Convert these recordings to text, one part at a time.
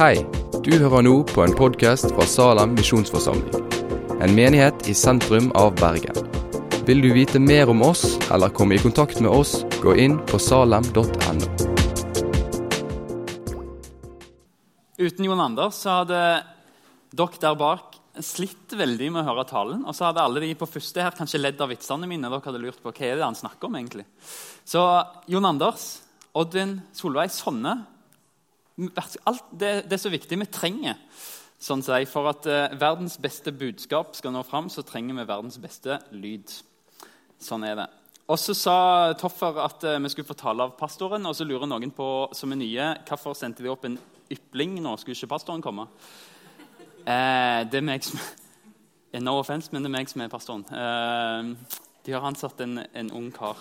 Hei, du hører nå på en podkast fra Salem misjonsforsamling. En menighet i sentrum av Bergen. Vil du vite mer om oss eller komme i kontakt med oss, gå inn på salem.no. Uten Jon Anders så hadde dere der bak slitt veldig med å høre talen. Og så hadde alle de på første her kanskje ledd av vitsene mine. Dere hadde lurt på hva er det han snakker om egentlig. Så Jon Anders, Oddvin, Solveig, sånne alt, det, det, er så viktig. Vi trenger sånn si, For at eh, verdens beste budskap skal nå fram, så trenger vi verdens beste lyd. Sånn er det. Og så sa Toffer at eh, vi skulle få tale av pastoren. Og så lurer noen på som er nye, hvorfor sendte vi opp en ypling nå? Skulle ikke pastoren komme? Eh, det er meg som No offense, men det er meg som er pastoren. Eh, de har ansatt en, en ung kar.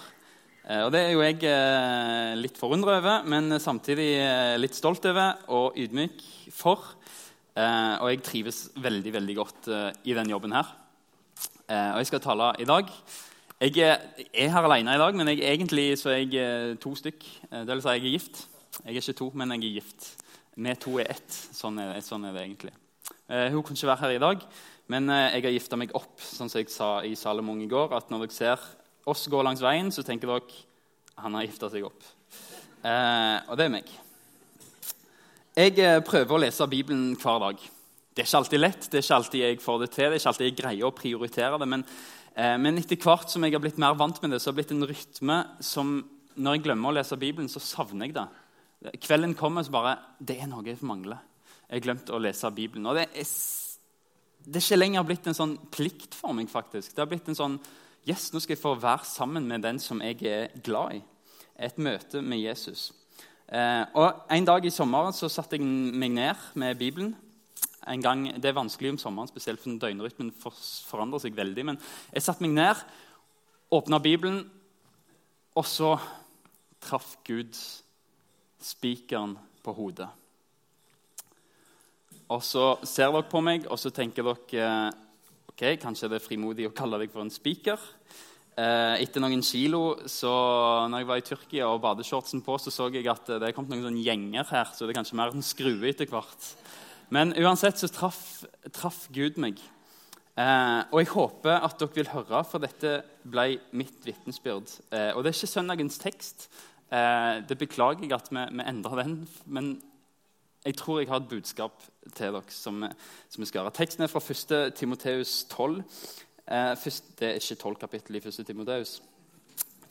Eh, og Det er jo jeg eh, litt forundra over, men samtidig eh, litt stolt over og ydmyk for. Og jeg trives veldig veldig godt i den jobben her. og jeg skal tale i dag. Jeg er her alene i dag, men jeg, egentlig så er jeg to stykk. Det vil si, jeg er gift. Jeg er ikke to, men jeg er gift. Vi to er ett. Sånn er, sånn er det egentlig. Hun kunne ikke være her i dag, men jeg har gifta meg opp. sånn som jeg sa i Salomon i går, at Når dere ser oss gå langs veien, så tenker dere han har gifta seg opp. Eh, og det er meg. Jeg eh, prøver å lese Bibelen hver dag. Det er ikke alltid lett, det er ikke alltid jeg får det til, det er ikke alltid jeg greier å prioritere det. Men, eh, men etter hvert som jeg har blitt mer vant med det, så har det blitt en rytme som når jeg glemmer å lese Bibelen, så savner jeg det. Kvelden kommer, så bare Det er noe jeg mangler. Jeg har glemt å lese Bibelen. Og det er, det er ikke lenger blitt en sånn plikt for meg. faktisk. Det har blitt en sånn Yes, nå skal jeg få være sammen med den som jeg er glad i. Et møte med Jesus. Eh, og En dag i sommeren så satte jeg meg ned med Bibelen. En gang, det er vanskelig om sommeren, spesielt for døgnrytmen forandrer seg veldig. Men jeg satte meg ned, åpna Bibelen, og så traff Gud spikeren på hodet. Og så ser dere på meg, og så tenker dere ok, kanskje det er frimodig å kalle deg for en spiker. Eh, etter noen kilo så når jeg var i Tyrkia og badeshortsen på, så så jeg at det kommet noen sånne gjenger her. så det er kanskje mer en skrue etter hvert. Men uansett så traff, traff Gud meg. Eh, og jeg håper at dere vil høre, for dette ble mitt vitnesbyrd. Eh, og det er ikke søndagens tekst. Eh, det beklager jeg at vi, vi endrer den. Men jeg tror jeg har et budskap til dere som, som vi skal gjøre. Teksten er fra 1. Timoteus 12. Eh, først, det er ikke 12 kapittel i 1. Timoteus.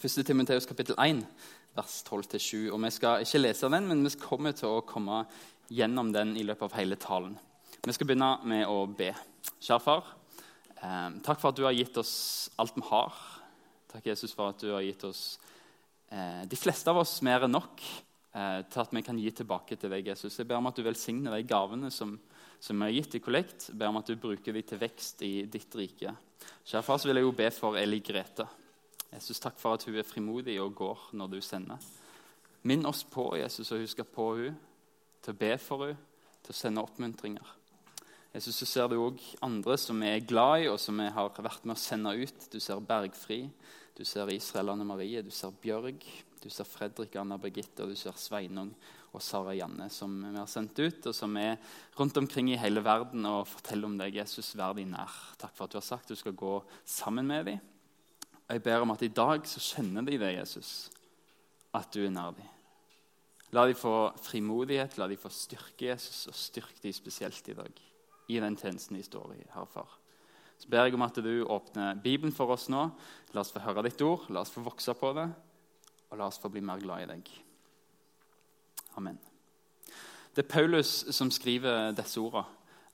1. Timoteus kapittel 1, vers 12-7. Og Vi skal ikke lese den, men vi kommer til å komme gjennom den i løpet av hele talen. Vi skal begynne med å be. Kjære far, eh, takk for at du har gitt oss alt vi har. Takk, Jesus, for at du har gitt oss eh, de fleste av oss mer enn nok eh, til at vi kan gi tilbake til deg, Jesus. Jeg ber om at du velsigner de gavene som, som har gitt i kollekt. Jeg ber om at du bruker dem til vekst i ditt rike. Kjære far, så vil jeg jo be for Eli Grete. Jesus, takk for at hun er frimodig og går når du sender. Minn oss på Jesus og husk på henne, til å be for henne, til å sende oppmuntringer. Jesus, så ser du òg andre som vi er glad i, og som vi har vært med å sende ut. Du ser Bergfri, du ser Israel Anne Marie, du ser Bjørg, du ser Fredrik, Anna Birgitte og du ser Sveinung og Sara Janne, som vi har sendt ut, og som er rundt omkring i hele verden og forteller om deg. Jesus, vær de nær. Takk for at du har sagt du skal gå sammen med dem. Og jeg ber om at i dag så kjenner de det, Jesus, at du er nær dem. La dem få frimodighet, la dem få styrke, Jesus, og styrk dem spesielt i dag. I den tjenesten de står i, Herre Far. Så ber jeg om at du åpner Bibelen for oss nå. La oss få høre ditt ord, la oss få vokse på det og la oss få bli mer glad i deg. Amen. Det er Paulus som skriver disse ordene.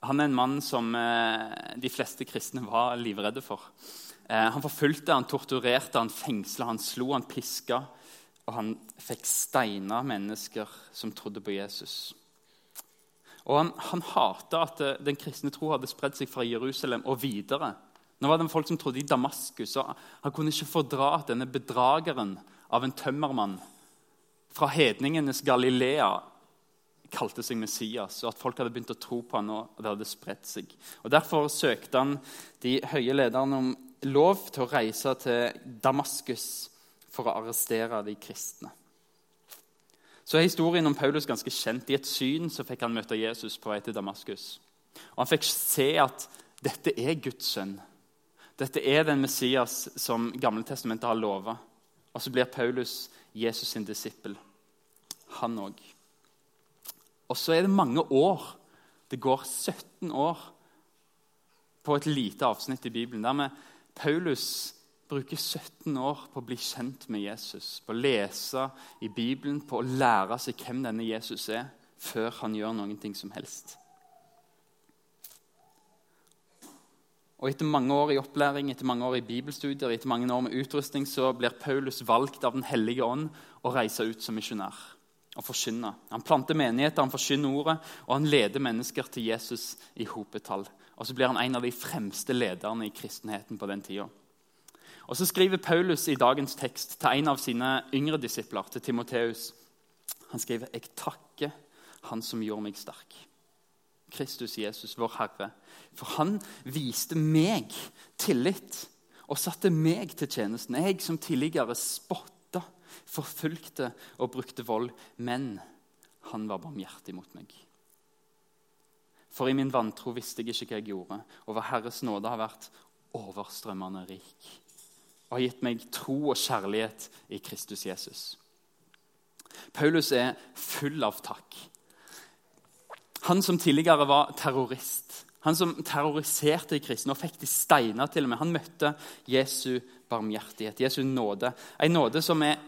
Han er en mann som eh, de fleste kristne var livredde for. Eh, han forfulgte, han torturerte, han fengsla, han slo, han piska. Og han fikk steina mennesker som trodde på Jesus. Og Han, han hata at eh, den kristne tro hadde spredd seg fra Jerusalem og videre. Nå var det folk som trodde i Damaskus, og Han kunne ikke fordra at denne bedrageren av en tømmermann fra hedningenes Galilea kalte seg Messias, og at folk hadde begynt å tro på han, og det hadde spredt seg. Og Derfor søkte han de høye lederne om lov til å reise til Damaskus for å arrestere de kristne. Så er historien om Paulus ganske kjent. I et syn så fikk han møte Jesus på vei til Damaskus. Og Han fikk se at dette er Guds sønn. Dette er den Messias som Gamle Testamentet har lova. Og så blir Paulus Jesus sin disippel. Han òg. Og så er det mange år. Det går 17 år på et lite avsnitt i Bibelen der Paulus bruker 17 år på å bli kjent med Jesus, på å lese i Bibelen, på å lære seg hvem denne Jesus er, før han gjør noen ting som helst. Og Etter mange år i opplæring, etter mange år i bibelstudier, etter mange år med utrustning, så blir Paulus valgt av Den hellige ånd å reise ut som misjonær og forkynne. Han planter menigheter, han forkynner ordet, og han leder mennesker til Jesus i hopetall. Og så blir han en av de fremste lederne i kristenheten på den tida. Og Så skriver Paulus i dagens tekst til en av sine yngre disipler, til Timoteus. Han skriver, 'Jeg takker Han som gjorde meg sterk.' Kristus Jesus, vår Herre. For han viste meg tillit og satte meg til tjenesten. Jeg som tidligere spotta, forfulgte og brukte vold. Men han var barmhjertig mot meg. For i min vantro visste jeg ikke hva jeg gjorde, og hva Herres nåde har vært overstrømmende rik og har gitt meg tro og kjærlighet i Kristus Jesus. Paulus er full av takk. Han som tidligere var terrorist, han som terroriserte i kristne og fikk de steiner til og med, han møtte Jesu barmhjertighet, Jesu nåde. En nåde som er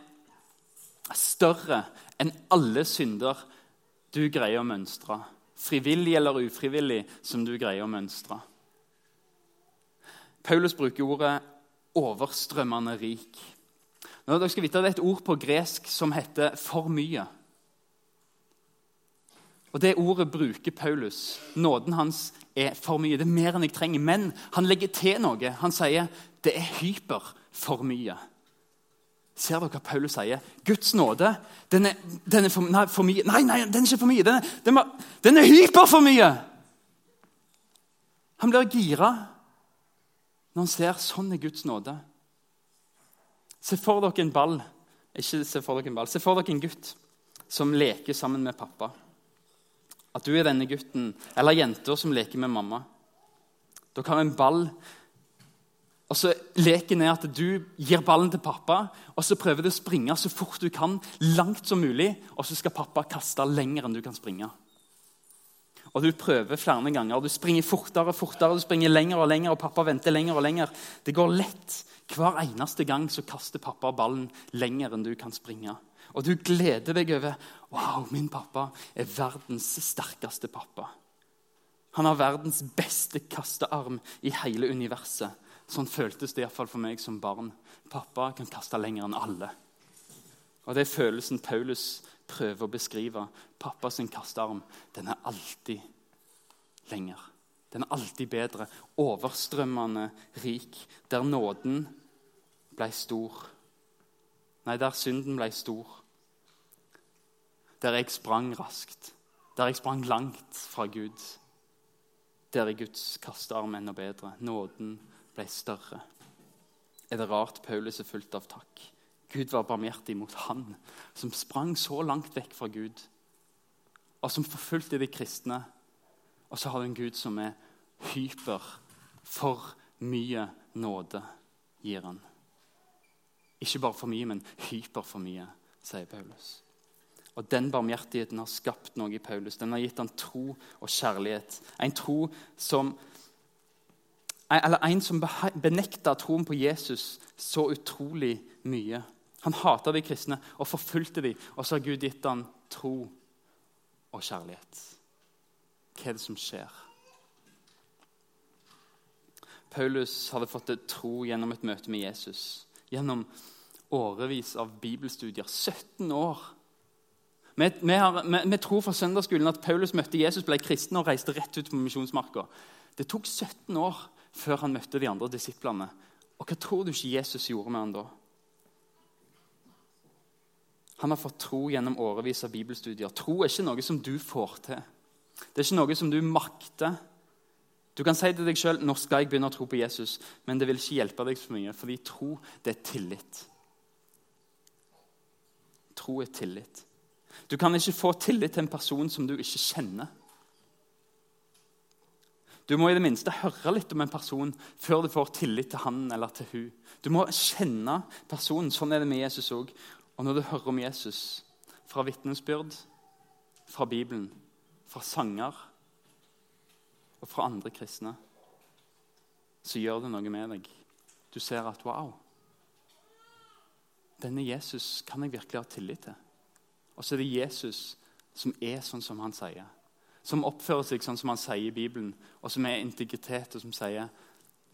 større enn alle synder du greier å mønstre. Frivillig eller ufrivillig, som du greier å mønstre. Paulus bruker ordet overstrømmende rik. Nå, dere skal vite Det er et ord på gresk som heter 'for mye'. Og Det ordet bruker Paulus. Nåden hans er for mye. Det er mer enn jeg trenger. Men han legger til noe. Han sier det er hyper for mye. Ser dere hva Paulus sier? Guds nåde den er, den er for, nei, for, mye. Nei, nei, den er ikke for mye. Den er, den er, den er hyper for mye! Han blir gira når han ser sånn er Guds nåde. Se for dere en ball. Ikke se for dere en ball. Se for dere en gutt som leker sammen med pappa. At du er denne gutten, eller jenter som leker med mamma. Dere har en ball, og så Leken er at du gir ballen til pappa, og så prøver du å springe så fort du kan, langt som mulig, og så skal pappa kaste lenger enn du kan springe. Og du prøver flere ganger. Du springer fortere og fortere, du springer lenger og lenger, og pappa venter lenger og lenger. Det går lett. Hver eneste gang så kaster pappa ballen lenger enn du kan springe. Og du gleder deg over wow, min pappa er verdens sterkeste pappa. Han har verdens beste kastearm i hele universet. Sånn føltes det iallfall for meg som barn. Pappa kan kaste lenger enn alle. Og Det er følelsen Paulus prøver å beskrive. Pappas kastearm den er alltid lenger. Den er alltid bedre. Overstrømmende rik. Der nåden ble stor. Nei, der synden ble stor. Der jeg sprang raskt. Der jeg sprang langt fra Gud. Der er Guds kastearm enda bedre. Nåden ble større. Er det rart Paulus er fullt av takk? Gud var barmhjertig mot han som sprang så langt vekk fra Gud, og som forfulgte de kristne. Og så har du en Gud som er hyper. For mye nåde gir han. Ikke bare for mye, men hyper for mye, sier Paulus. Og Den barmhjertigheten har skapt noe i Paulus. Den har gitt han tro og kjærlighet. En tro som eller en som benekta troen på Jesus så utrolig mye. Han hata de kristne og forfulgte de, og så har Gud gitt ham tro og kjærlighet. Hva er det som skjer? Paulus hadde fått tro gjennom et møte med Jesus. Gjennom årevis av bibelstudier. 17 år. Vi, vi, vi tror fra søndagsskolen at Paulus møtte Jesus, ble kristen og reiste rett ut på misjonsmarka. Det tok 17 år før han møtte de andre disiplene. Og hva tror du ikke Jesus gjorde med han da? Han har fått tro gjennom årevis av bibelstudier. Tro er ikke noe som du får til. Det er ikke noe som du makter. Du kan si til deg sjøl når skal jeg begynne å tro på Jesus, men det vil ikke hjelpe deg så mye, fordi tro det er tillit. Tro er tillit. Du kan ikke få tillit til en person som du ikke kjenner. Du må i det minste høre litt om en person før du får tillit til han eller til hun. Du må kjenne personen. Sånn er det med Jesus òg. Og når du hører om Jesus fra vitnesbyrd, fra Bibelen, fra sanger og fra andre kristne, så gjør det noe med deg. Du ser at wow, denne Jesus kan jeg virkelig ha tillit til. Og så er det Jesus som er sånn som han sier. Som oppfører seg sånn som han sier i Bibelen, og som er integritet, og som sier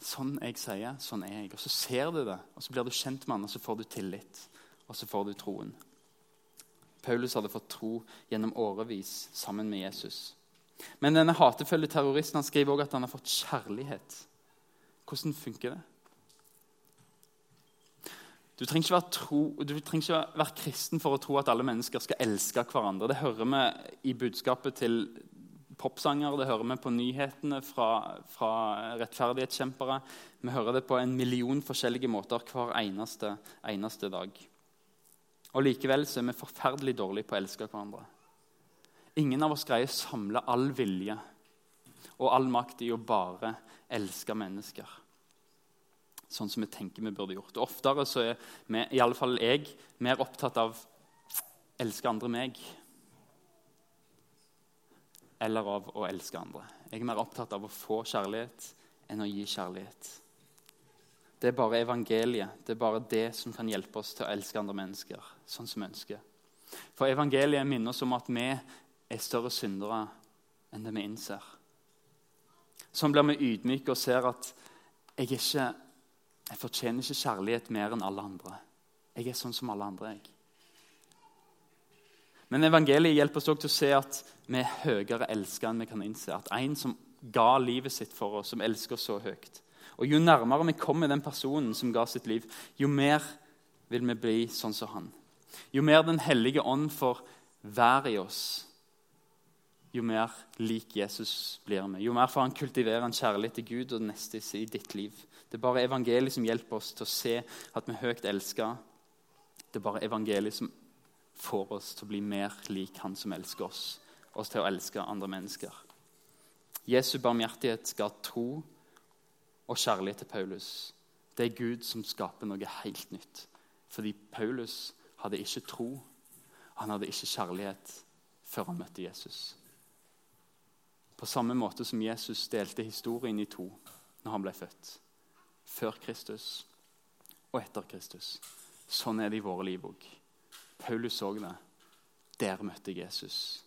sånn jeg sier, sånn er jeg. Og så ser du det, og så blir du kjent med han, og så får du tillit. Og så får du troen. Paulus hadde fått tro gjennom årevis sammen med Jesus. Men denne hatefulle terroristen han skriver også at han har fått kjærlighet. Hvordan funker det? Du trenger, tro, du trenger, ikke være kristen for å tro at alle mennesker skal elske hverandre. Det hører vi i budskapet til popsanger, det hører vi på nyhetene fra, fra rettferdighetskjempere. Vi hører det på en million forskjellige måter hver eneste, eneste dag. Og Likevel så er vi forferdelig dårlige på å elske hverandre. Ingen av oss greier å samle all vilje og all makt i å bare elske mennesker sånn som vi tenker vi burde gjort. Og Oftere så er vi, i alle fall jeg, mer opptatt av elske andre meg eller av å elske andre. Jeg er mer opptatt av å få kjærlighet enn å gi kjærlighet. Det er bare evangeliet det er bare det som kan hjelpe oss til å elske andre mennesker sånn som vi ønsker. For evangeliet minner oss om at vi er større syndere enn det vi innser. Sånn blir vi ydmyke og ser at jeg ikke jeg fortjener ikke kjærlighet mer enn alle andre. Jeg er sånn som alle andre. jeg. Men evangeliet hjelper oss også til å se at vi er høyere elsket enn vi kan innse. At en som ga livet sitt for oss, som elsker oss så høyt. Og Jo nærmere vi kommer den personen som ga sitt liv, jo mer vil vi bli sånn som han. Jo mer Den hellige ånd får være i oss, jo mer lik Jesus blir vi. Jo mer får han kultivere en kjærlighet til Gud og neste i ditt liv. Det er bare evangeliet som hjelper oss til å se at vi er høyt elska. Det er bare evangeliet som får oss til å bli mer lik Han som elsker oss, oss til å elske andre mennesker. Jesu barmhjertighet ga tro og kjærlighet til Paulus. Det er Gud som skaper noe helt nytt. Fordi Paulus hadde ikke tro, han hadde ikke kjærlighet før han møtte Jesus. På samme måte som Jesus delte historien i to når han ble født før Kristus og etter Kristus. Sånn er det i våre liv òg. Paulus så det. Der møtte jeg Jesus.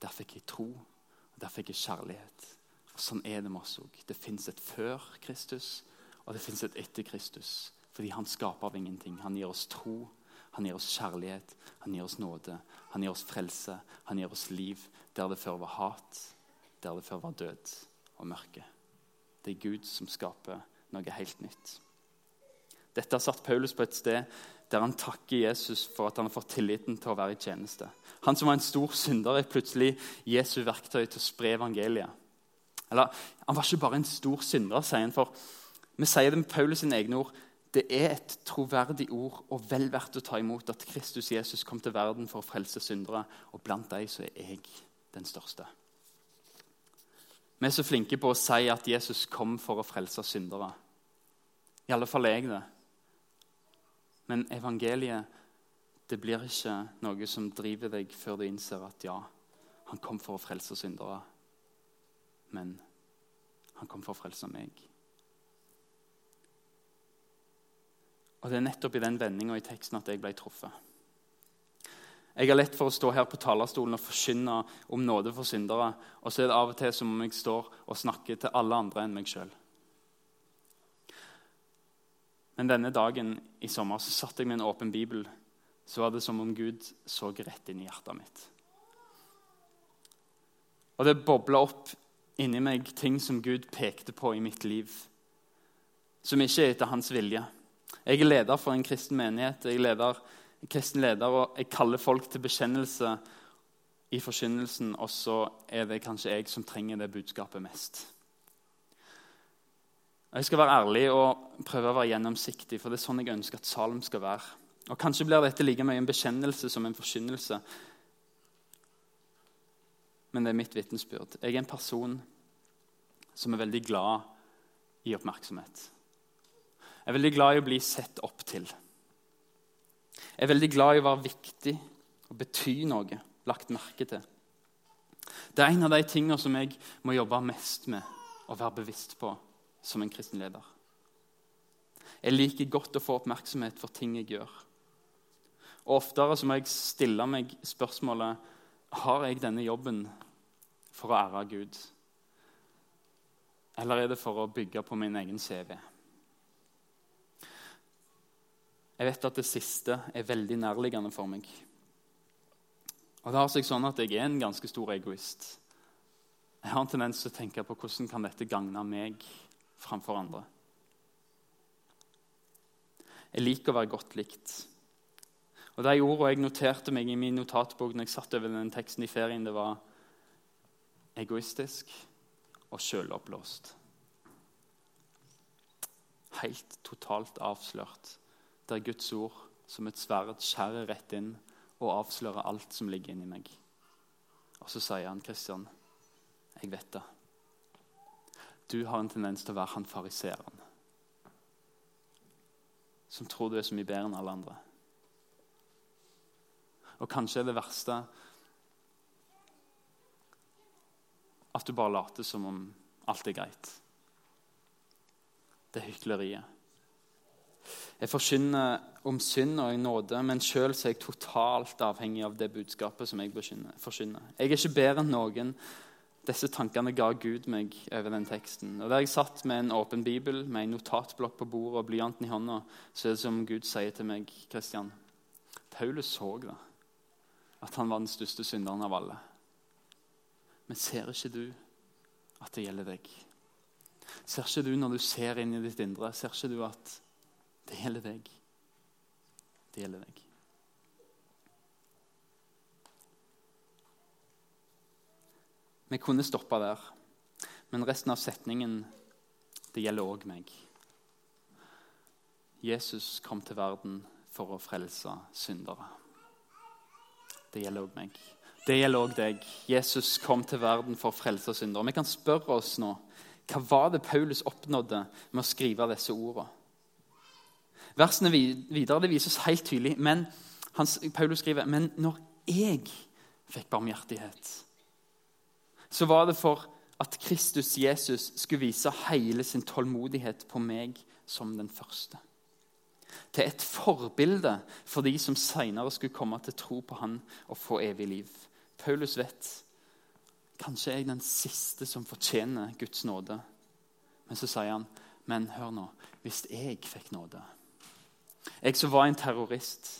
Der fikk jeg tro, og der fikk jeg kjærlighet. Og Sånn er det med oss òg. Det fins et før Kristus, og det fins et etter Kristus. Fordi han skaper av ingenting. Han gir oss tro, han gir oss kjærlighet, han gir oss nåde, han gir oss frelse, han gir oss liv der det før var hat, der det før var død og mørke. Det er Gud som skaper noe helt nytt. Dette har satt Paulus på et sted der han takker Jesus for at han har fått tilliten til å være i tjeneste. Han som var en stor synder, er plutselig Jesu verktøy til å spre evangeliet. Eller, Han var ikke bare en stor synder, sier han, for vi sier det med Paulus' sine egne ord. Det er et troverdig ord og vel verdt å ta imot at Kristus Jesus kom til verden for å frelse syndere, og blant dem så er jeg den største. Vi er så flinke på å si at Jesus kom for å frelse syndere. I alle fall er jeg det. Men evangeliet det blir ikke noe som driver deg før du innser at ja, han kom for å frelse syndere. Men han kom for å frelse meg. Og Det er nettopp i den vendinga i teksten at jeg ble truffet. Jeg har lett for å stå her på talerstolen og forkynne om nåde for syndere. Og så er det av og til som om jeg står og snakker til alle andre enn meg sjøl. Men denne dagen i sommer så satt jeg med en åpen bibel. Så var det som om Gud så rett inn i hjertet mitt. Og det bobla opp inni meg ting som Gud pekte på i mitt liv, som ikke er etter hans vilje. Jeg er leder for en kristen menighet. Jeg er leder kristen leder, og jeg kaller folk til bekjennelse i forkynnelsen, og så er det kanskje jeg som trenger det budskapet mest. Jeg skal være ærlig og prøve å være gjennomsiktig, for det er sånn jeg ønsker at Salem skal være. Og Kanskje blir dette like mye en bekjennelse som en forkynnelse. men det er mitt vitnesbyrd. Jeg er en person som er veldig glad i oppmerksomhet. Jeg er veldig glad i å bli sett opp til. Jeg er veldig glad i å være viktig og bety noe, lagt merke til. Det er en av de tingene som jeg må jobbe mest med og være bevisst på som en kristen leder. Jeg liker godt å få oppmerksomhet for ting jeg gjør. Og Oftere så må jeg stille meg spørsmålet har jeg denne jobben for å ære Gud. Eller er det for å bygge på min egen CV? Jeg vet at det siste er veldig nærliggende for meg. Og det har seg sånn at Jeg er en ganske stor egoist. Jeg har en tendens til å tenke på hvordan kan dette gagne meg framfor andre. Jeg liker å være godt likt. Og De ordene jeg noterte meg i min notatbok når jeg satt over den teksten i ferien, det var egoistisk og sjøloppblåst. Helt totalt avslørt, der Guds ord som et sverd skjærer rett inn og avslører alt som ligger inni meg. Og så sier han, 'Kristian, jeg vet det. Du har en tendens til å være han fariseeren som tror du er så mye bedre enn alle andre. Og kanskje er det verste at du bare later som om alt er greit. Det er hykleriet. Jeg forkynner om synd og nåde, men sjøl er jeg totalt avhengig av det budskapet som jeg forkynner. Jeg er ikke bedre enn noen. Disse tankene ga Gud meg over den teksten. Og Der jeg satt med en åpen bibel, med en notatblokk på bordet og blyanten i hånda, så er det som Gud sier til meg, Kristian Paulus så det, at han var den største synderen av alle. Men ser ikke du at det gjelder deg? Ser ikke du når du ser inn i ditt indre, ser ikke du at det gjelder deg? Det gjelder deg. Vi kunne stoppa der, men resten av setningen det gjelder òg meg. Jesus kom til verden for å frelse syndere. Det gjelder òg meg. Det gjelder òg deg. Jesus kom til verden for å frelse syndere. Vi kan spørre oss nå hva var det Paulus oppnådde med å skrive disse ordene? Versene videre det vises helt tydelig. Men Hans, Paulus skriver men når jeg fikk barmhjertighet så var det for at Kristus Jesus skulle vise hele sin tålmodighet på meg som den første. Til et forbilde for de som senere skulle komme til tro på han og få evig liv. Paulus vet kanskje er jeg den siste som fortjener Guds nåde. Men så sier han, men hør nå, hvis jeg fikk nåde Jeg som var en terrorist,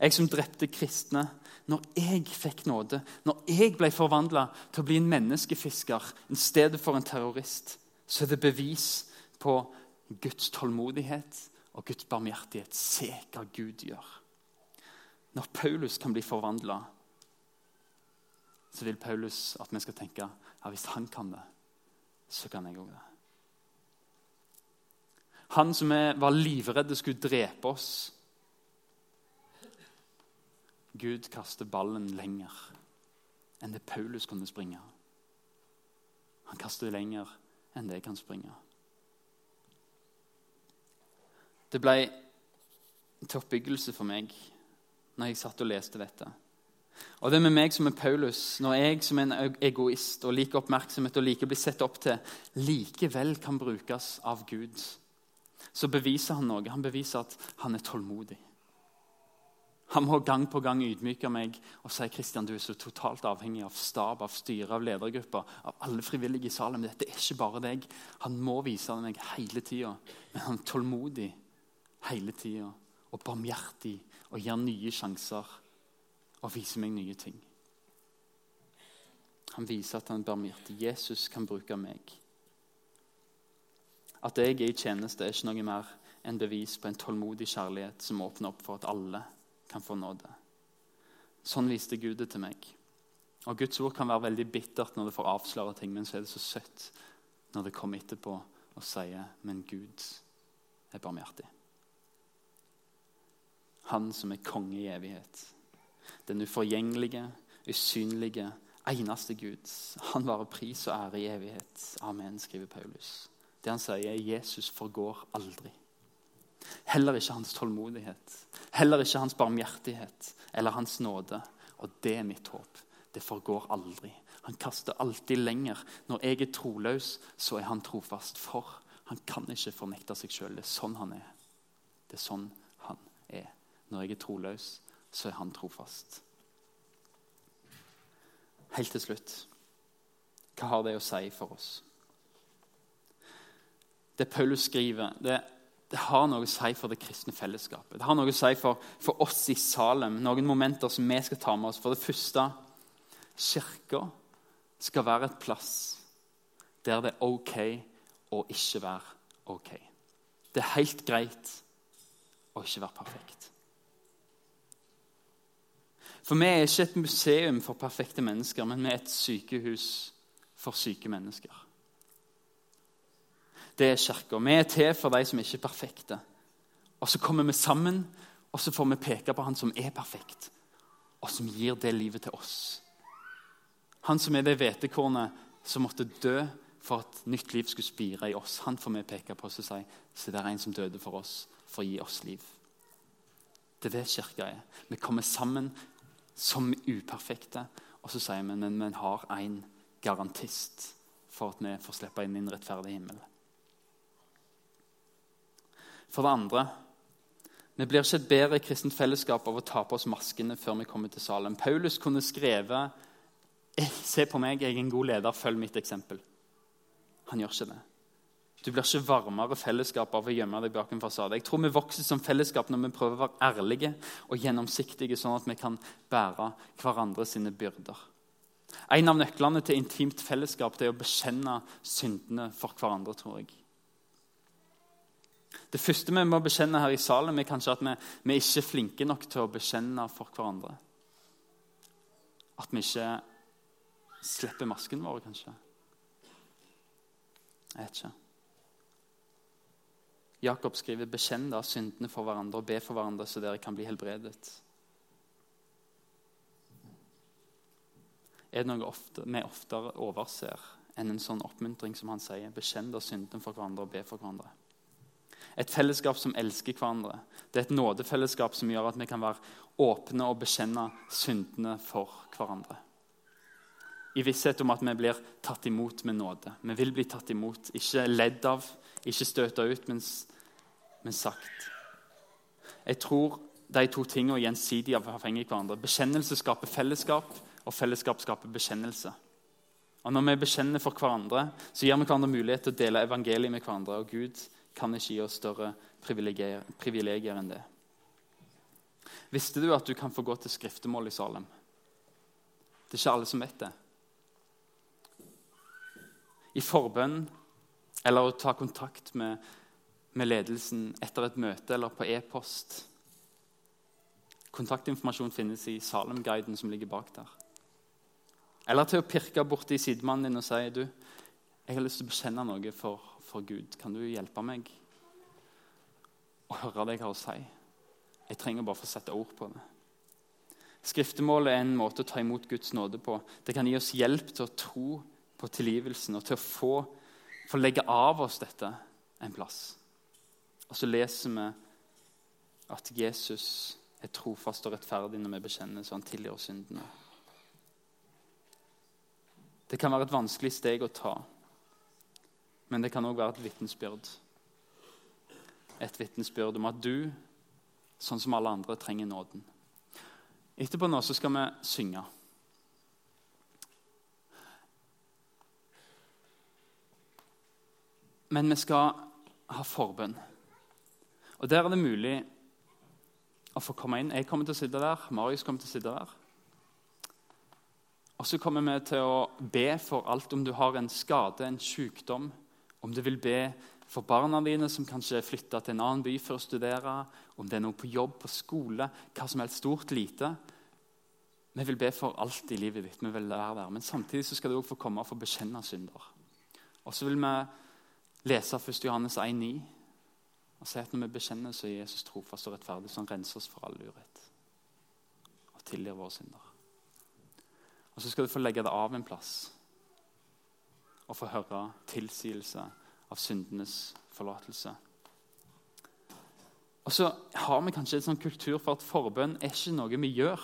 jeg som drepte kristne, når jeg fikk nåde, når jeg ble forvandla til å bli en menneskefisker i stedet for en terrorist, så er det bevis på Guds tålmodighet og Guds barmhjertighet. Se hva Gud gjør. Når Paulus kan bli forvandla, så vil Paulus at vi skal tenke ja, hvis han kan det, så kan jeg òg det. Han som var livredd skulle drepe oss, Gud kaster ballen lenger enn det Paulus kunne springe. Han kaster lenger enn det jeg kan springe. Det ble til oppbyggelse for meg når jeg satt og leste dette. Og det med meg som er Paulus, når jeg som er en egoist og liker oppmerksomhet og liker å bli sett opp til, likevel kan brukes av Gud, så beviser han noe. Han beviser at han er tålmodig. Han må gang på gang ydmyke meg og si Kristian, du er så totalt avhengig av stab, av styre, av ledergrupper, av alle frivillige i Salem. Dette er ikke bare deg. Han må vise det meg hele tida. Men han er tålmodig hele tida og barmhjertig og gir nye sjanser og viser meg nye ting. Han viser at han er barmhjertig. Jesus kan bruke meg. At jeg er i tjeneste, er ikke noe mer enn bevis på en tålmodig kjærlighet som åpner opp for at alle kan få nåde. Sånn viste Gud det til meg. Og Guds ord kan være veldig bittert når det får avsløre ting, men så er det så søtt når det kommer etterpå og sier men Gud er barmhjertig. Han som er konge i evighet. Den uforgjengelige, usynlige, eneste Gud. Han varer pris og ære i evighet. Amen, skriver Paulus. Det han sier, er Jesus forgår aldri. Heller ikke hans tålmodighet, heller ikke hans barmhjertighet eller hans nåde. Og det er mitt håp. Det forgår aldri. Han kaster alltid lenger. Når jeg er troløs, så er han trofast. For han kan ikke fornekte seg sjøl. Det er sånn han er. Det er sånn han er. Når jeg er troløs, så er han trofast. Helt til slutt hva har det å si for oss? Det Paulus skriver, det, det, har noe å si for det kristne fellesskapet. Det har noe å si for, for oss i Salem. Noen momenter som vi skal ta med oss. For det første Kirka skal være et plass der det er OK å ikke være OK. Det er helt greit å ikke være perfekt. For vi er ikke et museum for perfekte mennesker, men vi er et sykehus for syke mennesker. Det er kirka. Vi er til for de som ikke er perfekte. Og Så kommer vi sammen, og så får vi peke på han som er perfekt, og som gir det livet til oss. Han som er det hvetekornet som måtte dø for at nytt liv skulle spire i oss. Han får vi peke på og si så det er en som døde for oss for å gi oss liv. Det er det kirka er. Vi kommer sammen som uperfekte, og så sier vi men vi har en garantist for at vi får slippe inn i en rettferdig himmel. For det andre vi blir ikke et bedre kristent fellesskap av å ta på oss maskene før vi kommer til salen. Paulus kunne skrevet Se på meg, jeg er en god leder, følg mitt eksempel. Han gjør ikke det. Du blir ikke varmere fellesskap av å gjemme deg bak en fasade. Jeg tror vi vokser som fellesskap når vi prøver å være ærlige og gjennomsiktige, sånn at vi kan bære hverandre sine byrder. En av nøklene til intimt fellesskap er å bekjenne syndene for hverandre, tror jeg. Det første vi må bekjenne her i salen, er kanskje at vi, vi ikke er flinke nok til å bekjenne for hverandre. At vi ikke slipper masken vår, kanskje. Jeg vet ikke. Jakob skriver 'bekjenn da syndene for hverandre og be for hverandre, så dere kan bli helbredet'. Er det noe ofte, vi oftere overser enn en sånn oppmuntring som han sier? Bekjenn da syndene for hverandre og be for hverandre. Et fellesskap som elsker hverandre. Det er et nådefellesskap som gjør at vi kan være åpne og bekjenne syndene for hverandre. I visshet om at vi blir tatt imot med nåde. Vi vil bli tatt imot, ikke ledd av, ikke støta ut, men men sagt. Jeg tror de to tingene gjensidig avhenger av hverandre. Bekjennelse skaper fellesskap, og fellesskap skaper bekjennelse. Og Når vi bekjenner for hverandre, så gir vi hverandre mulighet til å dele evangeliet med hverandre. Og Gud kan ikke gi oss større privilegier, privilegier enn det. Visste du at du kan få gå til skriftemål i Salem? Det er ikke alle som vet det. I forbønn eller å ta kontakt med med ledelsen etter et møte eller på e-post. Kontaktinformasjon finnes i Salem-guiden som ligger bak der. Eller til å pirke borti sidemannen din og si du, jeg har lyst til å bekjenne noe for, for Gud. Kan du hjelpe meg å høre det jeg har å si? Jeg trenger bare få sette ord på det. Skriftemålet er en måte å ta imot Guds nåde på. Det kan gi oss hjelp til å tro på tilgivelsen og til å få, få legge av oss dette en plass. Og så leser vi at Jesus er trofast og rettferdig når vi bekjenner, så han tilgir oss syndene. Det kan være et vanskelig steg å ta, men det kan òg være et vitnesbyrd. Et vitnesbyrd om at du, sånn som alle andre, trenger nåden. Etterpå nå så skal vi synge. Men vi skal ha forbønn. Og Der er det mulig å få komme inn. Jeg kommer til å sitte der. Marius kommer til å sitte der. Og så kommer vi til å be for alt om du har en skade, en sykdom. Om du vil be for barna dine som kanskje flytter til en annen by for å studere. Om det er noe på jobb, på skole, hva som helst stort, lite. Vi vil be for alt i livet ditt. vi vil være der. Men samtidig så skal du også få komme og få bekjenne synder. Og så vil vi lese 1. Johannes 1,9 og si at når vi bekjenner, så er Jesus trofast og rettferdig, så han renser oss for all urett og tilgir våre synder. Og så skal du få legge det av en plass og få høre tilsigelse av syndenes forlatelse. Og så har vi kanskje en sånn kultur for at forbønn er ikke noe vi gjør.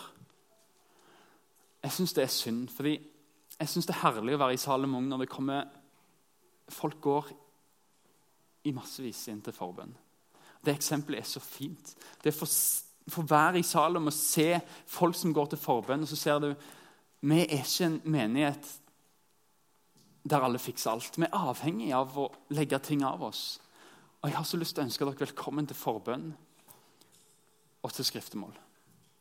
Jeg syns det er synd, fordi jeg syns det er herlig å være i Salomon når det kommer Folk går i massevis inn til forbønn. Det eksempelet er så fint. Det er for, for være i Salom og se folk som går til forbønn, og så ser du vi er ikke en menighet der alle fikser alt. Vi er avhengig av å legge ting av oss. Og Jeg har så lyst til å ønske dere velkommen til forbønn og til skriftemål.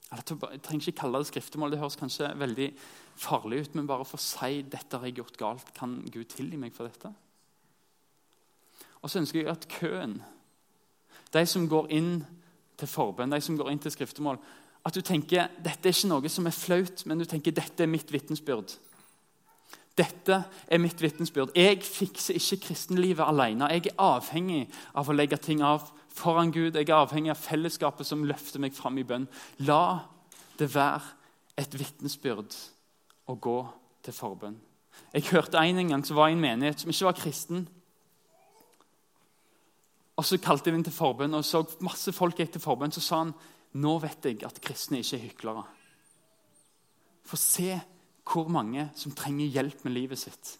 Jeg trenger ikke kalle det skriftemål, det høres kanskje veldig farlig ut, men bare for å si dette har jeg gjort galt, kan Gud tilgi meg for dette? Og så ønsker jeg at køen, de som går inn til forbønn, de som går inn til skriftemål, at du tenker dette er ikke noe som er flaut, men du tenker dette er mitt vitnesbyrd. Dette er mitt vitnesbyrd. Jeg fikser ikke kristenlivet alene. Jeg er avhengig av å legge ting av foran Gud. Jeg er avhengig av fellesskapet som løfter meg fram i bønn. La det være et vitnesbyrd å gå til forbønn. Jeg hørte en en gang som var i en menighet som ikke var kristen. Og Så kalte de inn til forbønn, og så masse folk gikk til forbønn. Så sa han nå vet jeg at kristne ikke er hyklere. For se hvor mange som trenger hjelp med livet sitt.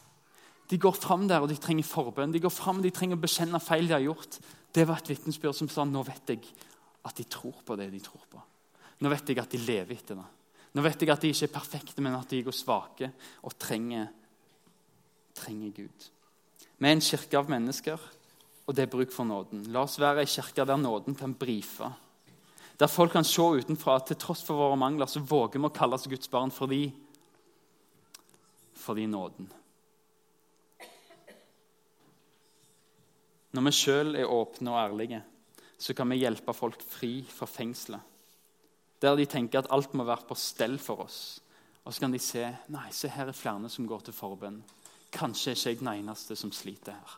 De går fram der og de trenger forbønn. De går frem, de trenger å bekjenne feil de har gjort. Det var et vitnesbyrd som sa nå vet jeg at de tror på det de tror på. Nå vet jeg at de lever etter det. Nå vet jeg at de ikke er perfekte, men at de går svake og trenger, trenger Gud. Vi er en kirke av mennesker, og det er bruk for nåden. La oss være ei kirke der nåden kan brife. Der folk kan se utenfra at til tross for våre mangler så våger vi å kalle oss Guds barn fordi, fordi nåden. Når vi sjøl er åpne og ærlige, så kan vi hjelpe folk fri fra fengselet. Der de tenker at alt må være på stell for oss. Og så kan de se nei, se her er flere som går til forbønn. Kanskje er ikke jeg den eneste som sliter her.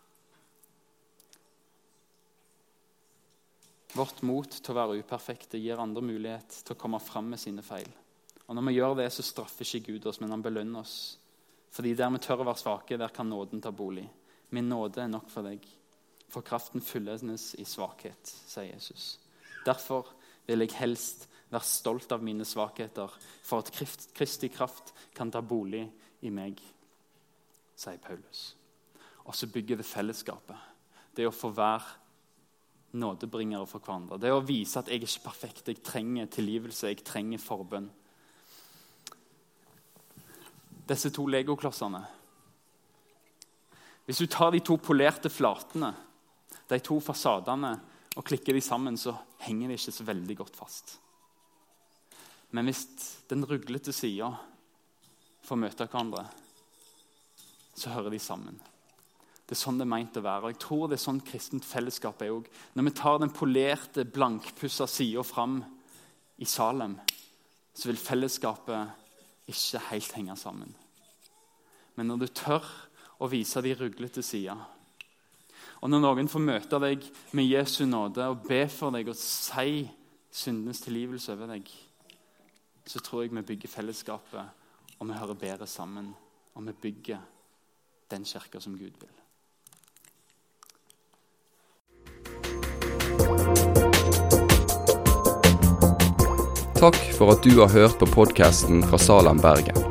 Vårt mot til å være uperfekte gir andre mulighet til å komme fram med sine feil. Og Når vi gjør det, så straffer ikke Gud oss, men han belønner oss. Fordi der vi tør å være svake, der kan nåden ta bolig. Min nåde er nok for deg. For kraften fylles i svakhet, sier Jesus. Derfor vil jeg helst være stolt av mine svakheter, for at Kristi kraft kan ta bolig i meg, sier Paulus. Og så bygger det fellesskapet. Det å få være nådebringere for hverandre. Det å vise at jeg er ikke perfekt, jeg trenger tilgivelse, jeg trenger forbønn. Disse to legoklossene Hvis du tar de to polerte flatene de to fasadene og klikker de sammen, så henger de ikke så veldig godt fast. Men hvis den ruglete sida får møte hverandre, så hører de sammen. Det er sånn det er meint å være. Og jeg tror det er sånn kristent fellesskap er òg. Når vi tar den polerte, blankpussa sida fram i Salem, så vil fellesskapet ikke helt henge sammen. Men når du tør å vise de ruglete sida, og når noen får møte deg med Jesu nåde og be for deg og si syndenes tilgivelse over deg, så tror jeg vi bygger fellesskapet, og vi hører bedre sammen. Og vi bygger den kirka som Gud vil. Takk for at du har hørt på podkasten fra Salem, Bergen.